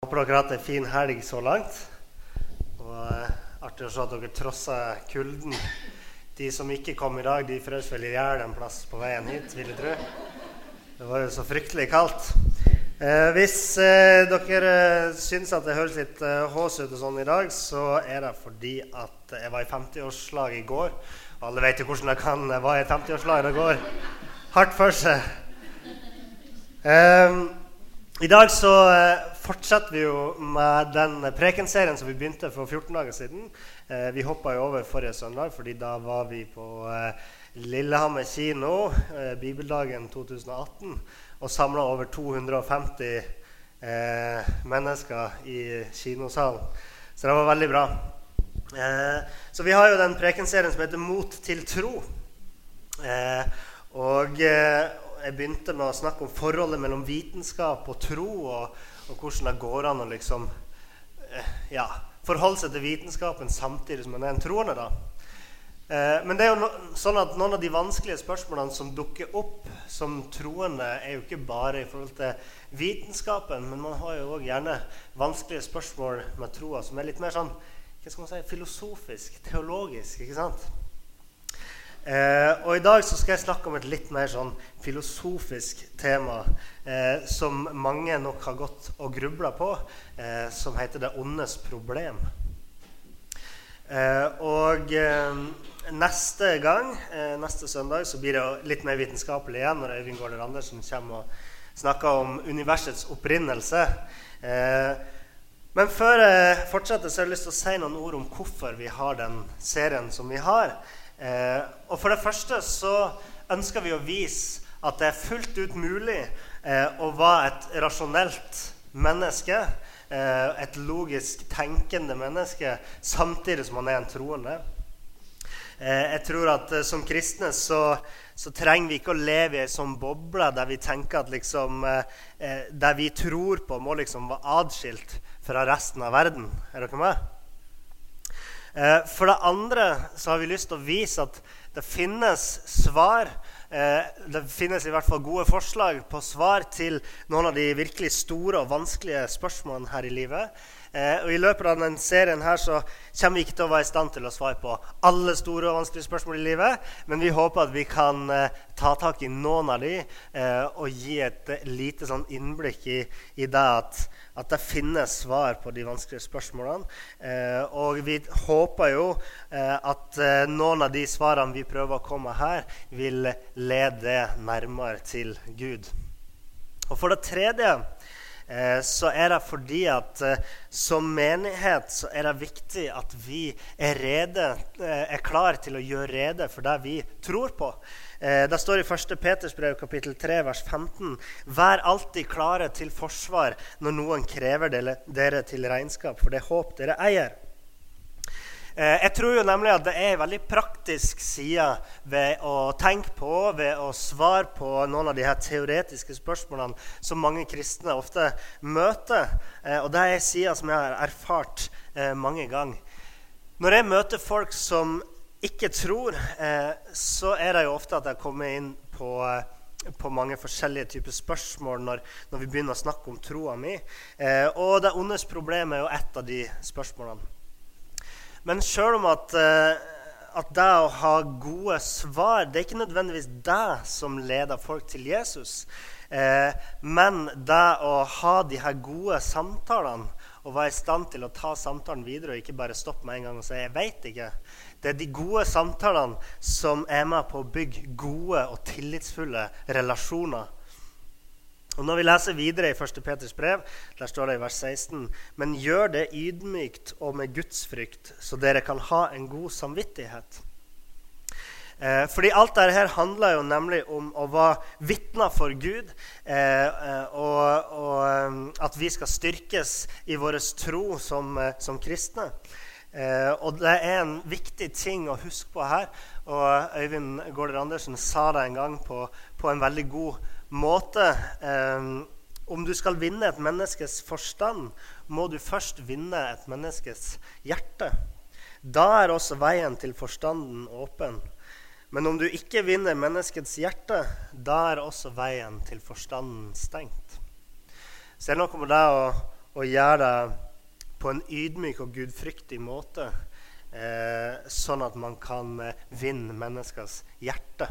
Håper dere har hatt en fin helg så langt. Og eh, Artig å se at dere trosser kulden. De som ikke kom i dag, de frøs vel i hjel en plass på veien hit, vil jeg tro. Det var jo så fryktelig kaldt. Eh, hvis eh, dere eh, syns at det høres litt eh, hås ut og sånn i dag, så er det fordi at jeg var i 50-årslag i går. Alle vet jo hvordan det kan være i 50-årslag. Det går hardt for seg. Eh, I dag så eh, fortsetter vi jo med den prekenserien som vi begynte for 14 dager siden. Eh, vi hoppa jo over forrige søndag, fordi da var vi på eh, Lillehammer kino, Bibeldagen 2018, og samla over 250 eh, mennesker i kinosalen. Så det var veldig bra. Så vi har jo den prekenserien som heter 'Mot til tro'. Og jeg begynte med å snakke om forholdet mellom vitenskap og tro, og, og hvordan det går an å liksom, ja, forholde seg til vitenskapen samtidig som man er en troende. da. Eh, men det er jo sånn at noen av de vanskelige spørsmålene som dukker opp som troende, er jo ikke bare i forhold til vitenskapen, men man har jo òg gjerne vanskelige spørsmål med troa som er litt mer sånn hva skal man si, filosofisk, teologisk. ikke sant? Eh, og I dag så skal jeg snakke om et litt mer sånn filosofisk tema eh, som mange nok har gått og grubla på, eh, som heter 'det ondes problem'. Eh, og eh, neste gang, eh, neste søndag, så blir det litt mer vitenskapelig igjen når Øyvind Gaarder Andersen kommer og snakker om universets opprinnelse. men før jeg fortsetter, så har jeg lyst til å si noen ord om hvorfor vi har den serien som vi har. Eh, og For det første så ønsker vi å vise at det er fullt ut mulig eh, å være et rasjonelt menneske, eh, et logisk tenkende menneske, samtidig som man er en troende. Eh, jeg tror at eh, Som kristne så, så, trenger vi ikke å leve i ei sånn boble der vi tenker at liksom, eh, det vi tror på, må liksom være atskilt fra resten av verden. Er dere med? Eh, for det andre så har vi lyst til å vise at det finnes svar. Eh, det finnes i hvert fall gode forslag på svar til noen av de virkelig store og vanskelige spørsmålene her i livet. Eh, og I løpet av denne serien her så kommer vi ikke til å være i stand til å svare på alle store og vanskelige spørsmål i livet, men vi håper at vi kan ta tak i noen av de og gi et lite sånn innblikk i, i det at, at, det finnes svar på de vanskelige spørsmålene. Eh, og vi håper jo eh, at noen av de svarene vi prøver å komme her, vil lede nærmere til Gud. Og for det tredje Eh, så er det fordi at eh, som menighet så er det viktig at vi er, rede, eh, er klar til å gjøre rede for det vi tror på. Det står i 1. Peters brev kapittel 3 vers 15.: Vær alltid klare til forsvar når noen krever dere til regnskap for det håp dere eier. Eh, jeg tror jo nemlig at det er en veldig praktisk side ved å tenke på, ved å svare på noen av de her teoretiske spørsmålene som mange kristne ofte møter. Eh, og det er en side som jeg har erfart eh, mange ganger. Når jeg møter folk som ikke tror, så er det jo ofte at jeg kommer inn på på mange forskjellige typer spørsmål når, når, vi begynner å snakke om troa mi. Og det ondes problem er jo ett av de spørsmålene. Men sjøl om at, eh, at det å ha gode svar det er ikke nødvendigvis det som leder folk til Jesus. Eh, men det å ha de her gode samtalene og være i stand til å ta samtalen videre og ikke bare stoppe med en gang og si 'jeg veit ikke'. Det er de gode samtalene som er med på å bygge gode og tillitsfulle relasjoner og Når vi leser videre i 1. Peters brev, der står det i vers 16.: Men gjør det ydmykt og med gudsfrykt, så dere kan ha en god samvittighet. Eh, fordi alt dette handler jo nemlig om å være vitner for Gud. Eh, eh og, og, eh, at vi skal styrkes i vår tro som, eh, som kristne. Eh, og det er en viktig ting å huske på her. Og Øyvind Gaarder Andersen sa det en gang på, på en veldig god måte måte eh, Om du skal vinne et menneskes forstand, må du først vinne et menneskes hjerte. Da er også veien til forstanden åpen. Men om du ikke vinner menneskets hjerte, da er også veien til forstanden stengt. Så det er noe med det å, å gjøre det på en ydmyk og gudfryktig måte, eh, sånn at man kan eh, vinne menneskers hjerte.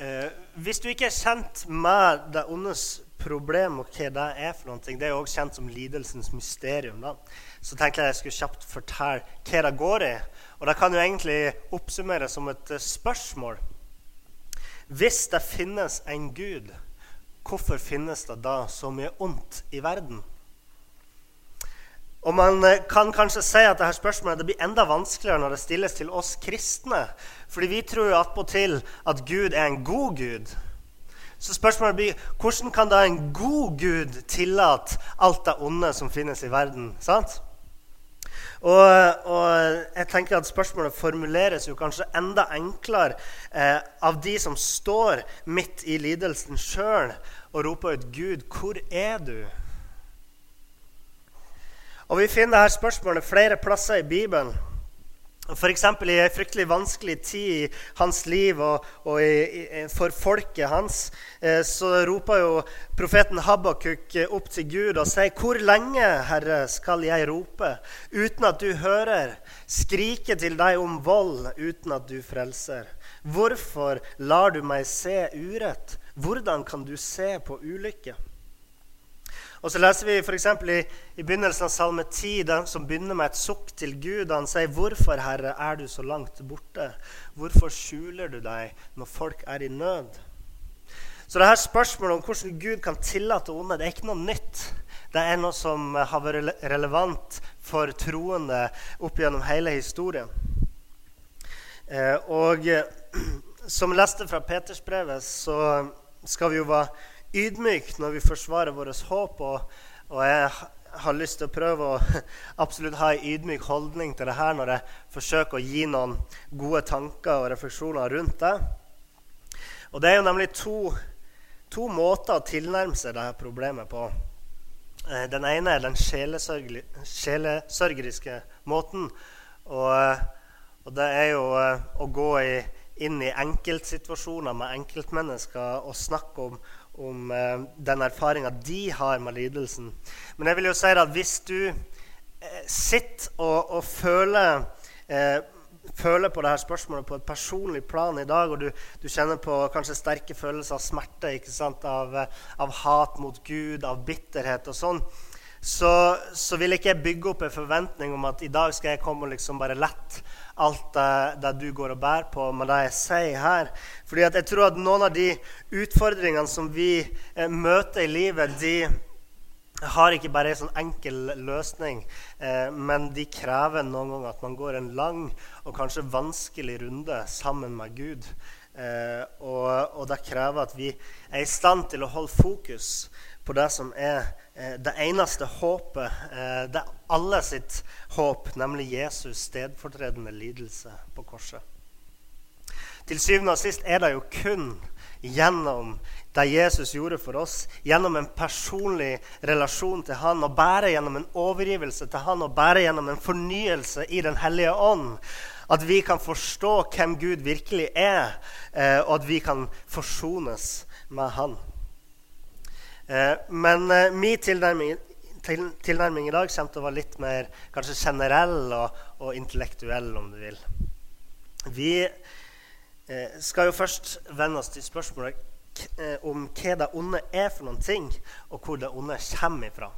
Eh, hvis du ikke er kjent med det ondes problem og hva det er for noe, det er jo også kjent som lidelsens mysterium, da, så tenkte jeg jeg skulle kjapt fortelle hva det går i. Og det kan jo egentlig oppsummeres som et eh, spørsmål. Hvis det finnes en Gud, hvorfor finnes det da så mye ondt i verden? Og Man eh, kan kanskje si at dette spørsmålet blir enda vanskeligere når det stilles til oss kristne. Fordi vi tror jo attpåtil at Gud er en god Gud. Så spørsmålet blir hvordan kan da en god Gud tillate alt det onde som finnes i verden? sant? Og, og, jeg tenker at Spørsmålet formuleres jo kanskje enda enklere eh, av de som står midt i lidelsen sjøl og roper ut 'Gud, hvor er du?' Og Vi finner dette spørsmålet flere plasser i Bibelen. F.eks. i en fryktelig vanskelig tid i hans liv og, og i, i, for folket hans, eh, så roper jo profeten Habakuk opp til Gud og sier, 'Hvor lenge, Herre, skal jeg rope uten at du hører?' 'Skrike til deg om vold uten at du frelser.' 'Hvorfor lar du meg se urett? Hvordan kan du se på ulykke?' Og så leser vi f.eks. I, i begynnelsen av Salme 10, den som begynner med et sukk til Gud. Han sier, 'Hvorfor, Herre, er du så langt borte? Hvorfor skjuler du deg når folk er i nød?' Så det her spørsmålet om hvordan Gud kan tillate onde, det er ikke noe nytt. Det er noe som har vært relevant for troende opp gjennom hele historien. Eh, og som leste fra Petersbrevet, så skal vi jo være ydmyk når vi forsvarer vårt håp. Og, og, jeg har lyst til å prøve å absolutt ha en ydmyk holdning til det her når jeg forsøker å gi noen gode tanker og refleksjoner rundt det. Og det er jo nemlig to, to måter å tilnærme seg dette problemet på. Eh, den ene er den sjelesørgeriske måten. Og, og, det er jo eh, å gå i, inn i enkeltsituasjoner med enkeltmennesker og snakke om, om eh, den erfaringa de har med lidelsen. Men jeg vil jo si at hvis du eh, sitter og, og føler, eh, føler på dette spørsmålet på et personlig plan i dag, og du, du kjenner på kanskje sterke følelser av smerte, av, eh, av, hat mot Gud, av bitterhet og sånn, så, så, vil ikke jeg bygge opp en forventning om at i dag skal jeg komme og liksom bare lett alt det, det, du går og bærer på med det jeg sier her. Fordi jeg tror at noen av de utfordringene som vi eh, møter i livet, de har ikke bare en sånn enkel løsning, eh, men de krever noen ganger at man går en lang og kanskje vanskelig runde sammen med Gud. Eh, og, og det krever at vi er i stand til å holde fokus på det som er det eneste håpet, eh, det er alle sitt håp, nemlig Jesus' stedfortredende lidelse på korset. Til syvende og sist er det jo kun gjennom det Jesus gjorde for oss, gjennom en personlig relasjon til Han, og bare gjennom en overgivelse til Han, og bare gjennom en fornyelse i Den hellige ånd, at vi kan forstå hvem Gud virkelig er, eh, og at vi kan forsones med Han. Eh, men eh, min tilnærming, til, tilnærming, i dag kommer til å være litt mer kanskje generell og, og intellektuell, om du vil. Vi eh, skal jo først vende oss til spørsmålet om hva det onde er for noen ting, og hvor det onde kommer ifra.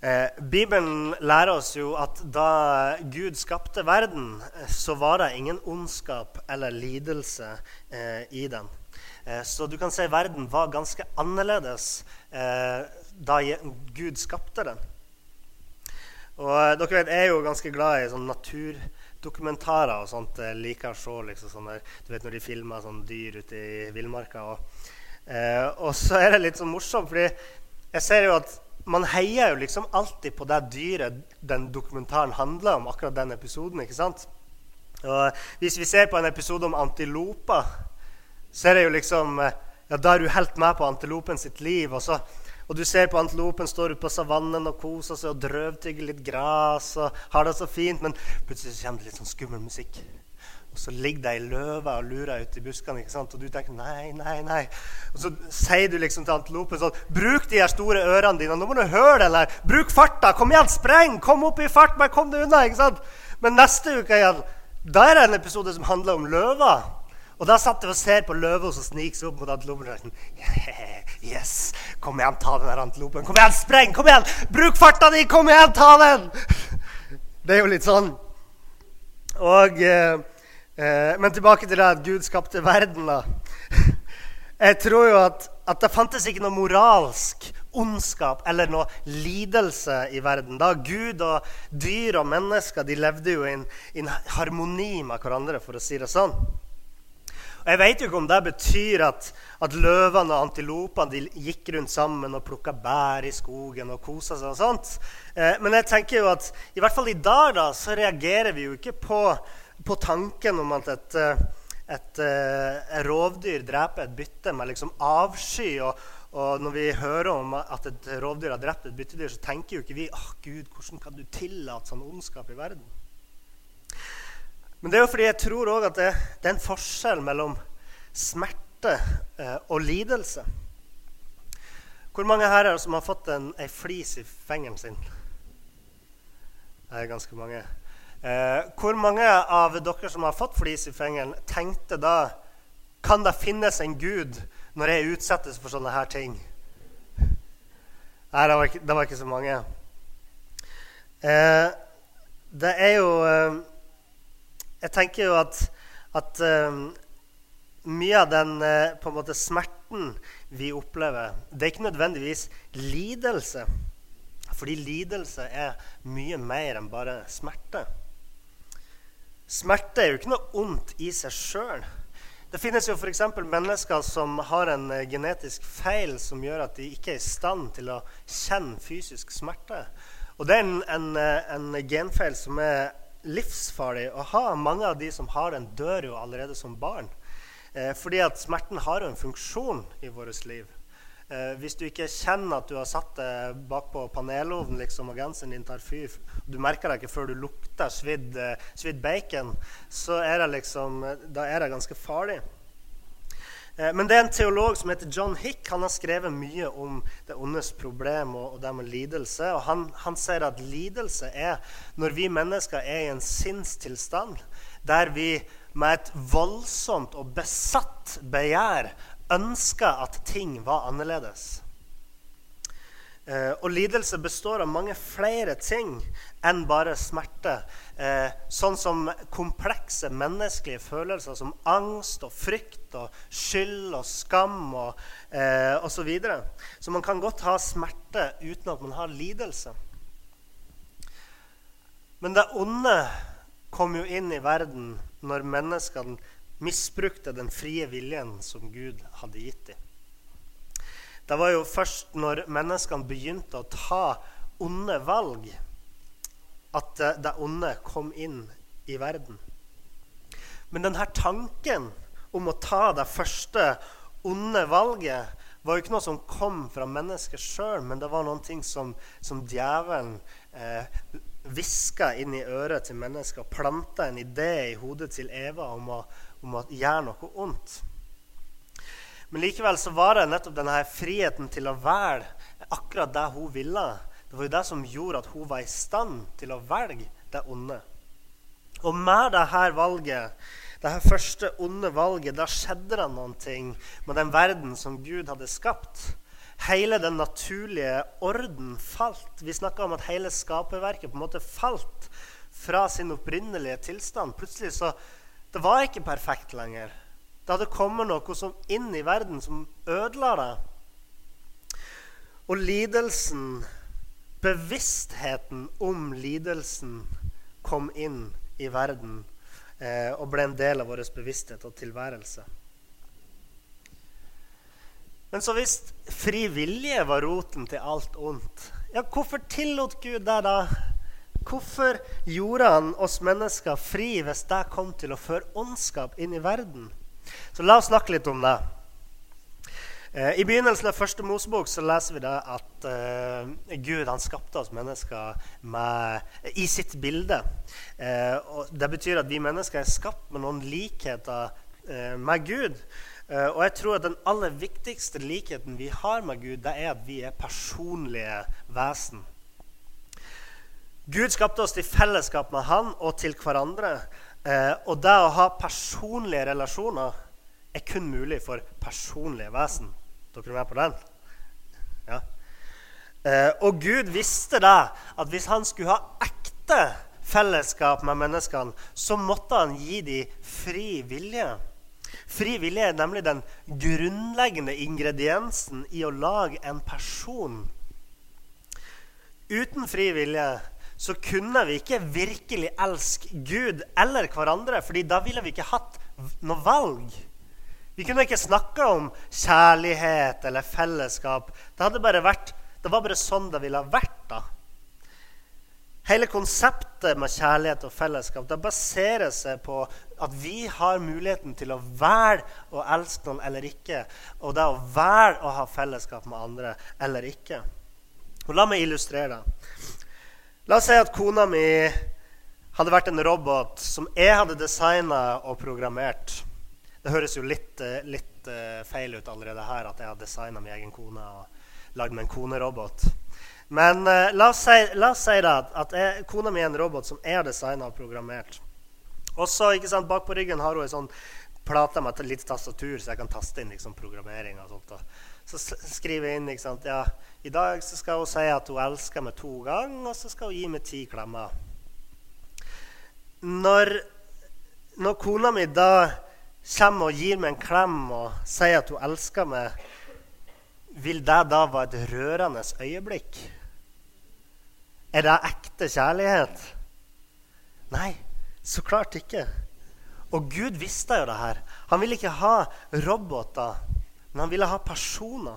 Eh, Bibelen lærer oss jo at da Gud skapte verden, så var det ingen ondskap eller lidelse eh, i den. Eh, så du kan si verden var ganske annerledes eh, da Gud skapte den. Og eh, dere vet, Jeg er jo ganske glad i sånn naturdokumentarer og sånt. Jeg liker å liksom, sånne, du vet når de filmer sånn dyr ute i villmarka. Og, eh, og, så er det litt sånn morsomt, fordi jeg ser jo at man heier jo liksom alltid på det dyret den dokumentaren handler om. akkurat den episoden, ikke sant? Og Hvis vi ser på en episode om antiloper så er det jo liksom eh, ja, Da er du helt med på antilopen sitt liv. Og, så, og du ser på antilopen står ute på savannen og koser seg og drøvtygger litt gras og har det så fint. Men plutselig kommer det litt sånn skummel musikk. Og så ligger det ei løve og lurer ut i buskene, ikke sant? og du tenker nei, nei, nei. Og så sier du liksom til antilopen sånn Bruk de her store ørene dine. Nå må du høre det, her. bruk farta. Kom igjen, spreng! Kom opp i fart, bare kom deg unna. ikke sant? Men neste uke igjen, da er det en episode som handler om løver. Og da satt jeg og ser på løva som sniker seg opp mot antilopen. Sånn, yes, Kom igjen, ta den der antilopen. Kom igjen, spreng! Kom igjen! Bruk farta di! Kom igjen, ta den! Det er jo litt sånn. Og Eh, men tilbake til det at Gud skapte verden. da. Jeg tror jo at, at det fantes ikke noe moralsk ondskap eller noe lidelse i verden. Da Gud og dyr og mennesker de levde jo i en, i en harmoni med hverandre, for å si det sånn. Og Jeg vet jo ikke om det betyr at, at løvene og antilopene gikk rundt sammen og plukka bær i skogen og kosa seg. og sånt. Eh, men jeg tenker jo at i hvert fall i dag da, så reagerer vi jo ikke på på tanken om at et, eh, et, et eh, rovdyr dreper et bytte med liksom avsky. Og, og, når vi hører om at et rovdyr har drept et byttedyr, så tenker jo ikke vi åh, Gud, hvordan kan du tillate sånn ondskap i verden? Men det er jo fordi jeg tror òg at det, det, er en forskjell mellom smerte eh, og lidelse. Hvor mange her er det som har fått en, ei flis i fingeren sin? Det er ganske mange. Eh, hvor mange av dere som har fått flis i fingeren, tenkte da Kan det finnes en gud når jeg utsettes for sånne her ting? Nei, det var ikke, det var ikke så mange. Eh, det er jo eh, Jeg tenker jo at, at eh, mye av den eh, på en måte smerten vi opplever, det er ikke nødvendigvis lidelse. Fordi lidelse er mye mer enn bare smerte. Smerte er jo ikke noe ondt i seg sjøl. Det finnes jo f.eks. mennesker som har en eh, genetisk feil som gjør at de ikke er i stand til å kjenne fysisk smerte. Og det er en, en, eh, en genfeil som er livsfarlig å ha. Mange av de som har den, dør jo allerede som barn. Eh, fordi at smerten har jo en funksjon i vårt liv. Eh, hvis du ikke kjenner at du har satt det bakpå panelovnen liksom, og genseren din tar fyr, du merker det ikke før du lukter svidd, eh, svidd bacon, så er det, liksom, da er det ganske farlig. Eh, men det er en teolog som heter John Hick. Han har skrevet mye om det ondes problem og, og det med lidelse. Og han, han sier at lidelse er når vi mennesker er i en sinnstilstand der vi med et voldsomt og besatt begjær ønska at ting var annerledes. Eh, og lidelse består av mange flere ting enn bare smerte. Eh, sånn som komplekse menneskelige følelser som angst og frykt og skyld og skam og eh, osv. Så, videre. så man kan godt ha smerte uten at man har lidelse. Men det onde kom jo inn i verden når menneskene misbrukte den frie viljen som Gud hadde gitt dem. Det var jo først når menneskene begynte å ta onde valg, at det onde kom inn i verden. Men denne tanken om å ta det første onde valget var jo ikke noe som kom fra mennesket sjøl, men det var noe som, som djevelen eh, inn i øret til mennesket og planta en idé i hodet til Eva om å om å gjøre noe ondt. Men likevel så var det nettopp denne friheten til å velge akkurat det hun ville. Det var jo det som gjorde at hun var i stand til å velge det onde. Og med dette valget, dette første onde valget, da skjedde det noen ting med den verden som Gud hadde skapt. Hele den naturlige orden falt. Vi snakka om at hele skaperverket på en måte falt fra sin opprinnelige tilstand. Plutselig så det var ikke perfekt lenger. Det hadde kommet noe som inn i verden som ødela det. Og lidelsen, bevisstheten om lidelsen, kom inn i verden eh, og ble en del av vår bevissthet og tilværelse. Men så hvis fri vilje var roten til alt ondt, ja, hvorfor tillot Gud det da? Hvorfor gjorde han oss mennesker fri hvis det kom til å føre ondskap inn i verden? Så la oss snakke litt om det. Eh, I begynnelsen av første Mosebok så leser vi det at uh, Gud han skapte oss mennesker med, i sitt bilde. Uh, og det betyr at vi mennesker er skapt med noen likheter uh, med Gud. og jeg tror at den aller viktigste likheten vi har med Gud, det er at vi er personlige vesen. Gud skapte oss til fellesskap med Han og til hverandre. og det å ha personlige relasjoner er kun mulig for personlige vesen. Dere er med på den? Ja. Eh, og Gud visste da at hvis han skulle ha ekte fellesskap med menneskene, så måtte han gi dem fri vilje. Fri vilje er nemlig den grunnleggende ingrediensen i å lage en person. Uten fri vilje så kunne vi ikke virkelig elske Gud eller hverandre, fordi da ville vi ikke hatt noe valg. Vi kunne ikke snakke om kjærlighet eller fellesskap. Det, vært, det var bare sånn det ville vært. da. Hele konseptet med kjærlighet og fellesskap det baserer seg på at vi har muligheten til å velge å elske noen eller ikke, og det å velge å ha fellesskap med andre eller ikke. Og La meg illustrere det. La oss si at kona mi hadde vært en robot som jeg hadde designa og programmert. Det høres jo litt, eh, litt uh, feil ut allerede her at jeg har designa min egen kone og lagd meg en konerobot. Men uh, la, oss si, la, oss si, da, at jeg, kona mi er en robot som jeg har designa og programmert. Og så Bak på ryggen har hun en sånn plate med et lite tastatur, så jeg kan taste inn liksom, programmering. og sånt. Da. Så skriver jeg inn ikke sant, ja, i dag så skal hun si at hun elsker meg to ganger, og så skal hun gi meg ti klemmer. Når, når kona mi da kommer og gir meg en klem og sier at hun elsker meg, vil det da være et rørende øyeblikk? Er det ekte kjærlighet? Nei, så klart ikke. Og Gud visste jo det her. Han ville ikke ha roboter, men han ville ha personer.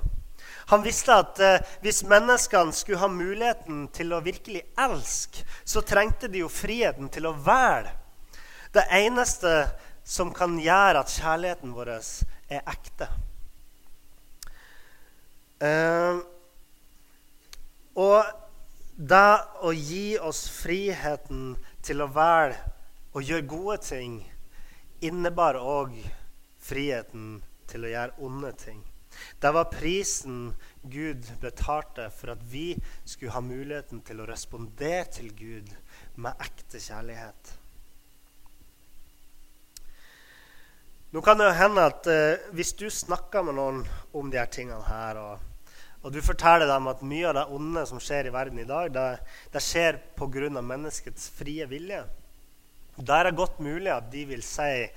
Han visste at eh, hvis menneskene skulle ha muligheten til å virkelig elske, så trengte de jo friheten til å velge. Det eneste som kan gjøre at kjærligheten vår er ekte. Eh, og det å gi oss friheten til å velge og gjøre gode ting, innebar òg friheten til å gjøre onde ting. Det var prisen Gud betalte for at vi skulle ha muligheten til å respondere til Gud med ekte kjærlighet. Nå kan det hende at eh, Hvis du snakker med noen om de her tingene her, og, og, du forteller dem at mye av det onde som skjer i verden i dag, det, det skjer pga. menneskets frie vilje, da er det godt mulig at de vil si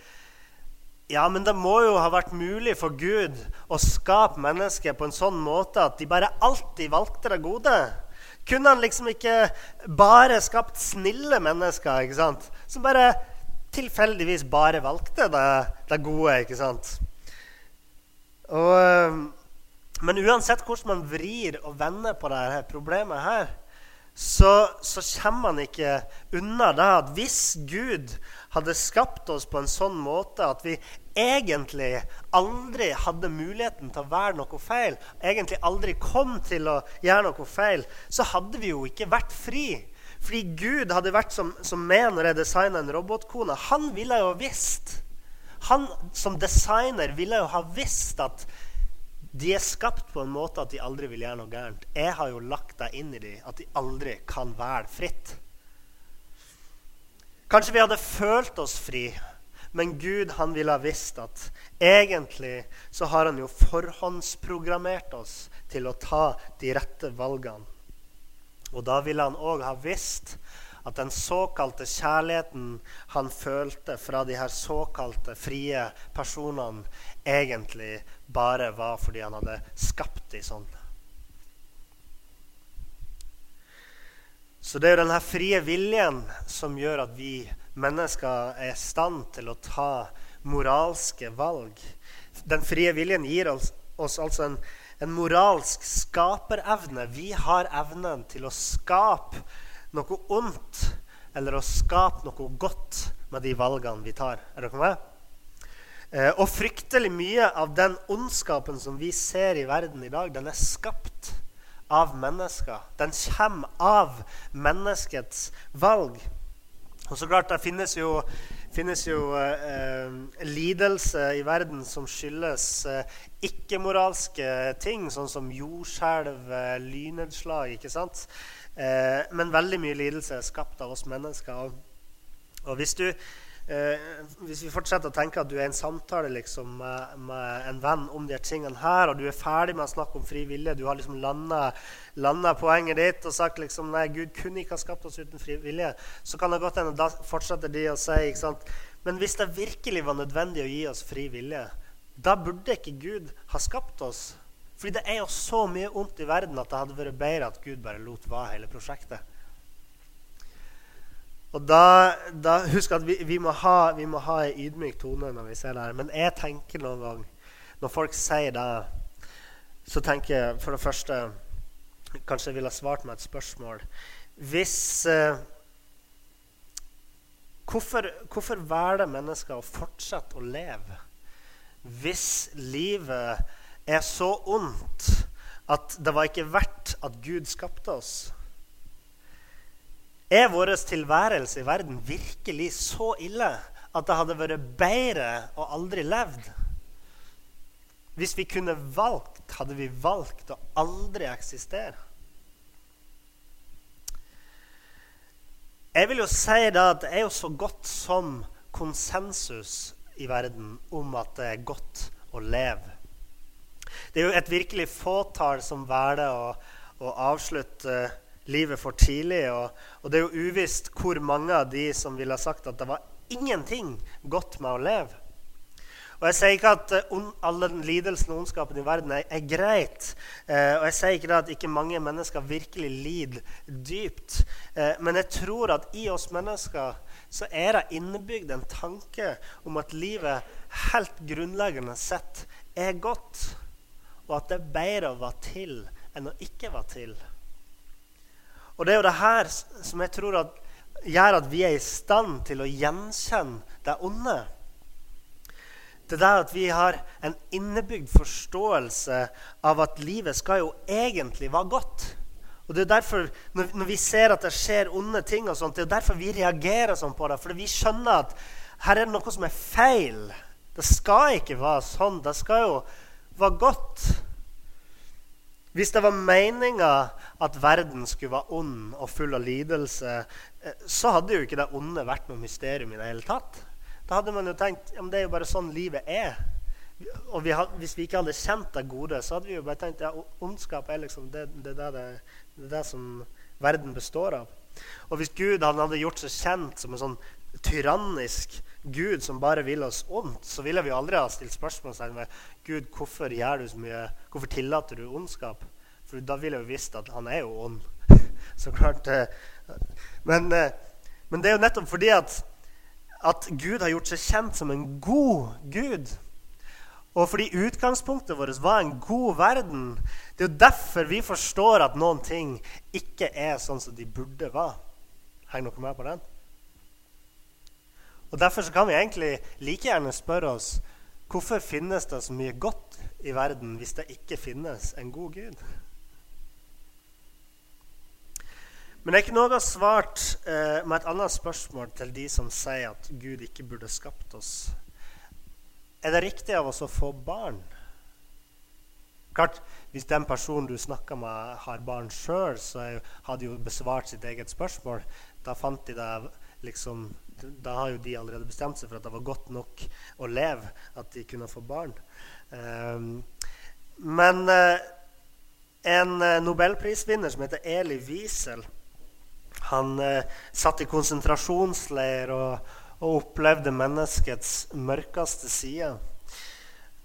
ja, men det må jo ha vært mulig for Gud å skape mennesker på en sånn måte at de bare alltid valgte det gode. Kunne han liksom ikke bare skapt snille mennesker ikke sant? som bare tilfeldigvis bare valgte det, det gode, ikke sant? Og, eh, men uansett hvordan man vrir og vender på dette problemet her, så, så kommer man ikke unna det at hvis Gud hadde skapt oss på en sånn måte at vi egentlig aldri hadde muligheten til å være noe feil, egentlig aldri kom til å gjøre noe feil, så hadde vi jo ikke vært fri. Fordi Gud hadde vært som, som meg når jeg designa en robotkone. Han ville jo visst Han som designer ville jo ha visst at de er skapt på en måte at de aldri vil gjøre noe gærent. Jeg har jo lagt deg inn i dem, at de aldri kan være fritt. Kanskje vi hadde følt oss fri, men Gud han ville ha visst at egentlig så har han jo forhåndsprogrammert oss til å ta de rette valgene. Og da ville han òg ha visst at den såkalte kjærligheten han følte fra de her såkalte frie personene, egentlig bare var fordi han hadde skapt de sånn. Så det er jo denne frie viljen som gjør at vi mennesker er i stand til å ta moralske valg. Den frie viljen gir oss, oss altså en en moralsk skaperevne. Vi har evnen til å skape noe ondt eller å skape noe godt med de valgene vi tar. Er dere med? Eh, og fryktelig mye av den ondskapen som vi ser i verden i dag, den er skapt av mennesker. Den kommer av menneskets valg. Og så klart, Det finnes jo, finnes jo eh, lidelse i verden som skyldes eh, ikke-moralske ting, sånn som jordskjelv, eh, lynnedslag. ikke sant? Eh, men veldig mye lidelse er skapt av oss mennesker. Og, og hvis, du, eh, hvis vi fortsetter å tenke at du er i en samtale liksom, med, med, en venn om de tingene her, og du er ferdig med å snakke om fri vilje, du har liksom landa poenget ditt og sagt liksom, nei, Gud kunne ikke ha skapt oss uten fri vilje, så kan det godt hende da fortsetter de å si ikke sant? Men hvis det virkelig var nødvendig å gi oss fri vilje, da burde ikke Gud ha skapt oss fordi det er jo så mye ondt i verden at det hadde vært bedre at Gud bare lot være hele prosjektet. Og da, da Husk at vi, vi, må ha, en ydmyk tone når vi ser det her. Men jeg tenker noen gang, når folk sier det, så tenker jeg for det første Kanskje jeg ville svart meg et spørsmål. Hvis eh, hvorfor, hvorfor velger mennesker å fortsette å leve hvis livet er så ondt at det var ikke verdt at Gud skapte oss? Er vår tilværelse i verden virkelig så ille at det hadde vært bedre å aldri levd? Hvis vi kunne valgt, hadde vi valgt å aldri eksistere. Jeg vil jo si da at det er jo så godt som konsensus i verden om at det er godt å leve. Det er jo et virkelig fåtall som velger å, å, avslutte livet for tidlig. Og, og, det er jo uvisst hvor mange av de som ville ha sagt at det var ingenting godt med å leve. Og Jeg sier ikke at all alle lidelsen og ondskapen i verden er, er greit. Eh, og jeg sier ikke at ikke mange mennesker virkelig lider dypt. Eh, men jeg tror at i oss mennesker så er det innebygd en tanke om at livet helt grunnleggende sett er godt og at det er bedre å være til enn å ikke være til. Og det er jo det her som jeg tror at, gjør at vi er i stand til å gjenkjenne det onde. Det er at vi har en innebygd forståelse av at livet skal jo egentlig være godt. Og det er derfor, når vi ser at det skjer onde ting, og sånt, det er derfor vi reagerer sånn på det. Fordi vi skjønner at her er det noe som er feil. Det skal ikke være sånn. Det skal jo være godt. Hvis det var meninga at verden skulle være ond og full av lidelse, eh, så hadde jo ikke det onde vært noe mysterium i det hele tatt. Da hadde man jo tenkt ja, det er jo bare sånn livet er. Og vi had, hvis vi ikke hadde kjent det gode, så hadde vi jo bare tenkt ja, ondskap er liksom det, det, det, det, det som verden består av. Og hvis Gud hadde gjort seg kjent som en sånn tyrannisk Gud som bare vil oss ondt, så ville vi aldri ha stilt spørsmål ved Gud, hvorfor gjør du så mye, hvorfor tillater du ondskap? For da ville jo visst at han er jo ånd. så klart. Eh, men, eh, men, det er jo nettopp fordi at, at Gud har gjort seg kjent som en god Gud. Og fordi utgangspunktet vårt var en god verden. Det er jo derfor vi forstår at noen ting ikke er sånn som de burde være. Henger dere med på den? Og Derfor kan vi egentlig like gjerne spørre oss hvorfor finnes det så mye godt i verden hvis det ikke finnes en god Gud? Men det er ikke noe har svart eh, med et annet spørsmål til de som sier at Gud ikke burde skapt oss. Er det riktig av oss å få barn? Klart, Hvis den personen du snakker med, har barn sjøl, så har de jo besvart sitt eget spørsmål. Da fant de det liksom da har jo de allerede bestemt seg for at det var godt nok å leve, at de kunne få barn. Um, men uh, en uh, nobelprisvinner som heter Eli Wiesel, han eh, satt i konsentrasjonsleir og, og opplevde menneskets mørkeste side.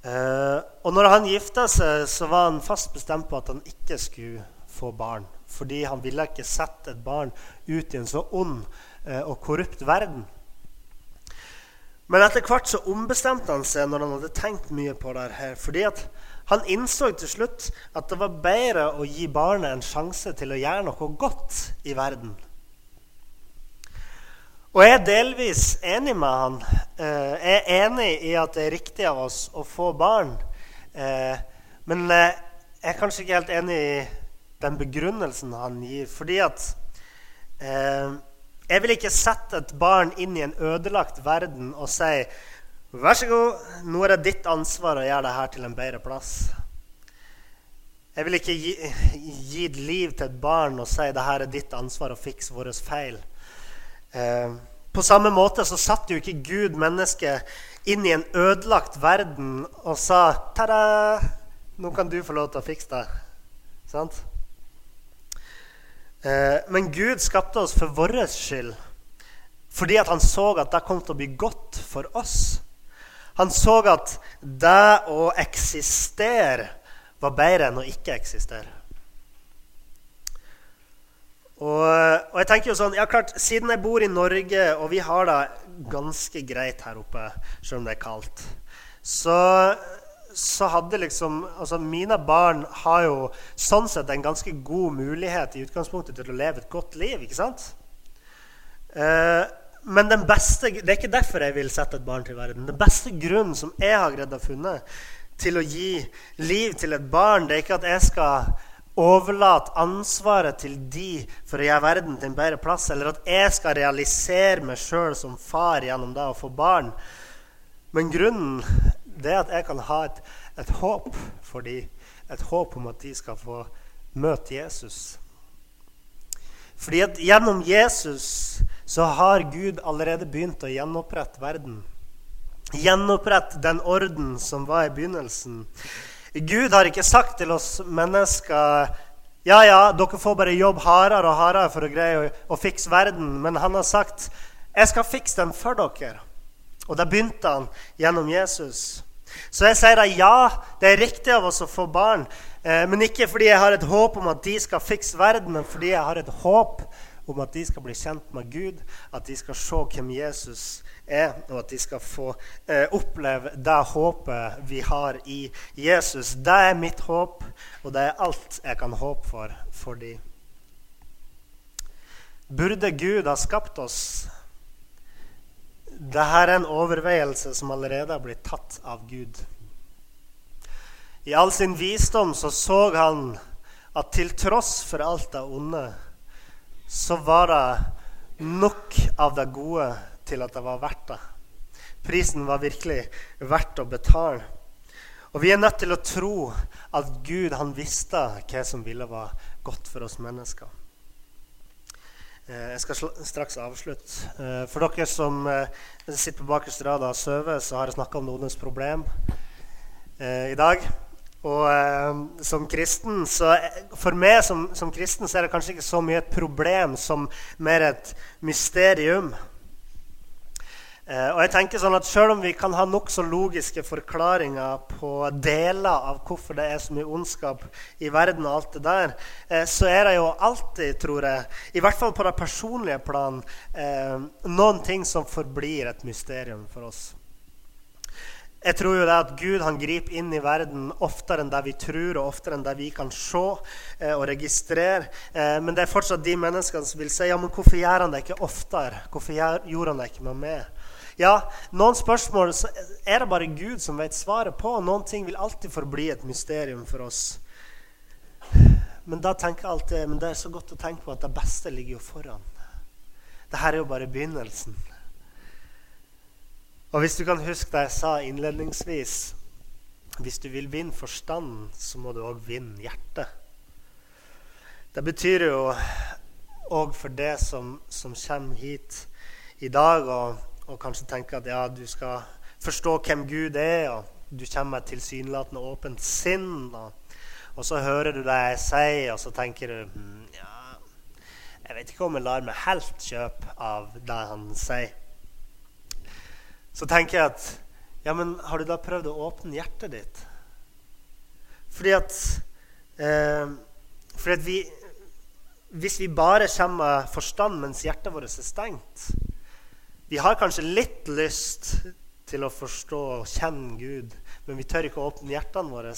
og når han gifta seg, så var han fast bestemt på at han ikke skulle få barn. Fordi han ville ikke sette et barn ut i en så ond Eh, og korrupt verden. Men etter hvert så ombestemte han seg når han hadde tenkt mye på det her. fordi han innså til slutt at det var bedre å gi barnet en sjanse til å gjøre noe godt i verden. Og jeg er delvis enig med han. Eh, jeg er enig i at det er riktig av oss å få barn. Eh, men eh, jeg er kanskje ikke helt enig i den begrunnelsen han gir. Fordi at Jeg vil ikke sette et barn inn i en ødelagt verden og si Vær så god, nå er det ditt ansvar å gjøre dette til en bedre plass. Jeg vil ikke gi, gi liv til et barn og si det her er ditt ansvar å fikse våre feil. Eh, på samme måte så satt jo ikke Gud mennesket inn i en ødelagt verden og sa Ta-da! Nå kan du få lov til å fikse det. Sant? Eh, men Gud skapte oss for vår skyld. Fordi at han så at det kom til å bli godt for oss. Han så at det å eksistere var bedre enn å ikke eksistere. Og, og, jeg tenker jo sånn, ja klart, Siden jeg bor i Norge, og vi har det ganske greit her oppe, selv om det er kaldt, så, så hadde liksom altså Mine barn har jo sånn sett en ganske god mulighet i utgangspunktet til å leve et godt liv. ikke sant? Eh, men den beste, det er ikke derfor jeg vil sette et barn til verden. Den beste grunnen som jeg har greid å funne til å gi liv til et barn, det er ikke at jeg skal overlate ansvaret til de for å gjøre verden til en bedre plass, eller at jeg skal realisere meg sjøl som far gjennom det å få barn. Men grunnen det er at jeg kan ha et, et håp for dem. Et håp om at de skal få møte Jesus. Fordi at gjennom Jesus så har Gud allerede begynt å gjenopprette verden. Gjenopprette den orden som var i begynnelsen. Gud har ikke sagt til oss mennesker ja, ja, dere får bare jobbe hardere og hardere for å greie å, å fikse verden. Men han har sagt jeg skal fikse den for dere. Og da begynte han gjennom Jesus. Så jeg sier da ja, det er riktig av oss å få barn. Eh, men ikke fordi jeg har et håp om at de skal fikse verden, men fordi jeg har et håp om at de skal bli kjent med Gud, at de skal se hvem Jesus er, og at de skal få eh, oppleve det håpet vi har i Jesus. Det er mitt håp, og det er alt jeg kan håpe for for de. Burde Gud ha skapt oss? Dette er en overveielse som allerede har blitt tatt av Gud. I all sin visdom så, så han at til tross for alt det onde så var det nok av det gode til at det var verdt det. Prisen var virkelig verdt å betale. Og vi er nødt til å tro at Gud han visste hva som ville være godt for oss mennesker. Eh, jeg skal straks avslutte. Eh, for dere som eh, sitter på bakerste rad og sover, så har jeg snakka om noens problem i dag. Og eh, som kristen, så, For meg som, som, kristen så er det kanskje ikke så mye et problem som mer et mysterium. Eh, og jeg tenker sånn at Selv om vi kan ha nokså logiske forklaringer på deler av hvorfor det er så mye ondskap i verden, og alt det der, eh, så er det jo alltid, tror jeg, i hvert fall på det personlige plan, eh, noen ting som forblir et mysterium for oss. Jeg tror jo det at Gud han griper inn i verden oftere enn det vi tror, og oftere enn det vi kan se eh, og registrere. Eh, men det er fortsatt de menneskene som vil si ja, men hvorfor gjør han det ikke oftere? Hvorfor gjorde han det ikke med meg? Ja, Noen spørsmål er det bare Gud som vet svaret på. og Noen ting vil alltid forbli et mysterium for oss. Men da tenker jeg alltid, men det er så godt å tenke på at det beste ligger jo foran. Dette er jo bare begynnelsen. Og hvis du kan huske det jeg sa innledningsvis Hvis du vil vinne forstanden, så må du òg vinne hjertet. Det betyr jo òg for det som, som, kommer hit i dag, og, og, kanskje tenker at ja, du skal forstå hvem Gud er, og du kommer med et tilsynelatende åpent sinn, og, og, så hører du det jeg sier, og så tenker du hm, ja, Jeg vet ikke om jeg lar meg helt kjøpe av det han sier så tenker jeg at ja, men har du da prøvd å åpne hjertet ditt? Fordi at, eh, fordi at vi, Hvis vi bare kommer med forstand mens hjertet vårt er stengt Vi har kanskje litt lyst til å forstå og kjenne Gud, men vi tør ikke å åpne hjertene våre.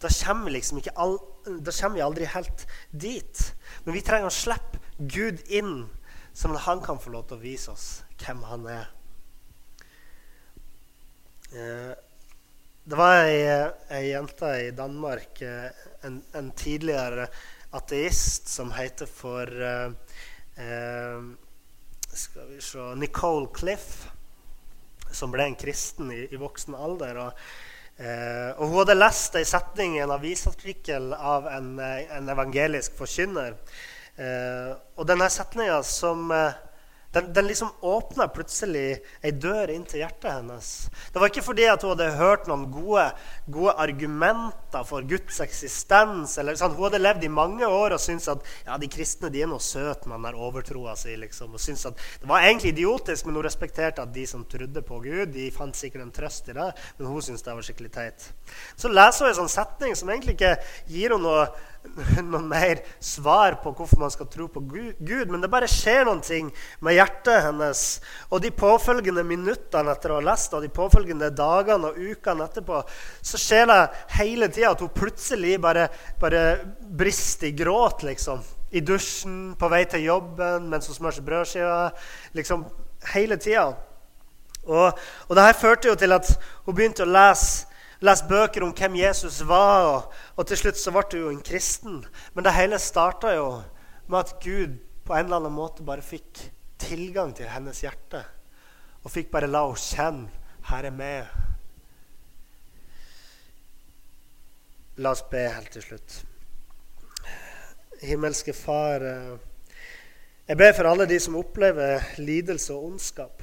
Da kommer, liksom all, da kommer vi aldri helt dit. Men vi trenger å slippe Gud inn sånn at han kan få lov til å vise oss hvem han er. Eh, det var ei, ei jente i Danmark, eh, en, en, tidligere ateist, som heter for eh, Skal vi se Nicole Cliff, som ble en kristen i, i voksen alder. og Uh, og hun hadde lest ei setning i en avisartikkel av en, en evangelisk forkynner. Uh, og denne setninga som eh, den, den liksom åpna plutselig ei dør inn til hjertet hennes. Det var ikke fordi at hun hadde hørt noen gode, gode argumenter for Guds eksistens. Eller, sånn. Hun hadde levd i mange år og syntes at ja, de kristne de er noe søte med den der overtroa si. Liksom, og syntes at Det var egentlig idiotisk, men hun respekterte at de som trodde på Gud, de fant sikkert en trøst i det. Men hun syntes det var skikkelig teit. Så leser hun en sånn setning som egentlig ikke gir henne noe noen mer svar på hvorfor man skal tro på Gud, men det bare skjer noen ting med hjertet hennes. Og de påfølgende minuttene etter å ha lest og de påfølgende dagene og ukene etterpå, så skjer det hele tida at hun plutselig bare, bare brister i gråt, liksom. I dusjen, på vei til jobben, mens hun smører brødskiver. Liksom hele tida. Og, og det her førte jo til at hun begynte å lese lest bøker om hvem Jesus var, og, og til slutt så ble du jo en kristen. Men det hele starta jo med at Gud på en eller annen måte bare fikk tilgang til hennes hjerte. Og fikk bare la henne kjenne 'Her er med'. La oss be helt til slutt. Himmelske Far, eh, jeg ber for alle de som opplever lidelse og ondskap.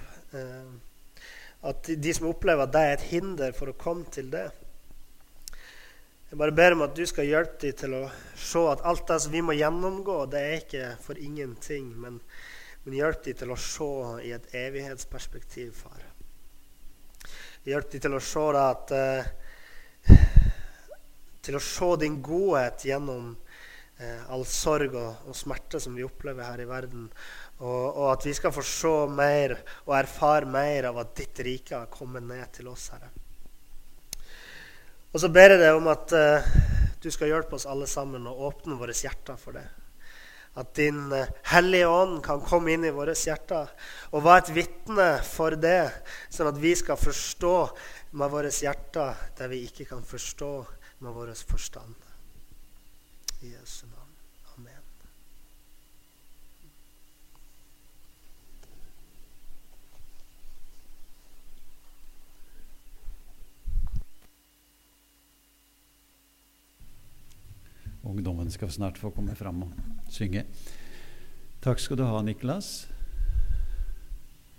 Eh, at de som opplever at det er et hinder for å komme til det. Jeg bare ber om at du skal hjelpe dem til å se at alt det som vi må gjennomgå, det er ikke for ingenting. Men, men hjelp dem til å se i et evighetsperspektiv, far. Hjelp dem til å se at uh, Til å se din godhet gjennom eh, all sorg og, og smerte som vi opplever her i verden. Og, og, at vi skal få se mer og erfare mer av at ditt rike har kommet ned til oss, Herre. Og så ber jeg deg om at uh, du skal hjelpe oss alle sammen og åpne våre hjerter for det. At din uh, Hellige Ånd kan komme inn i våre hjerter og være et vitne for det, sånn at vi skal forstå med våre hjerter det vi ikke kan forstå med vår forstand. Jesus. Jesu Ungdommen skal snart få komme fram og synge. Takk skal du ha, Niklas.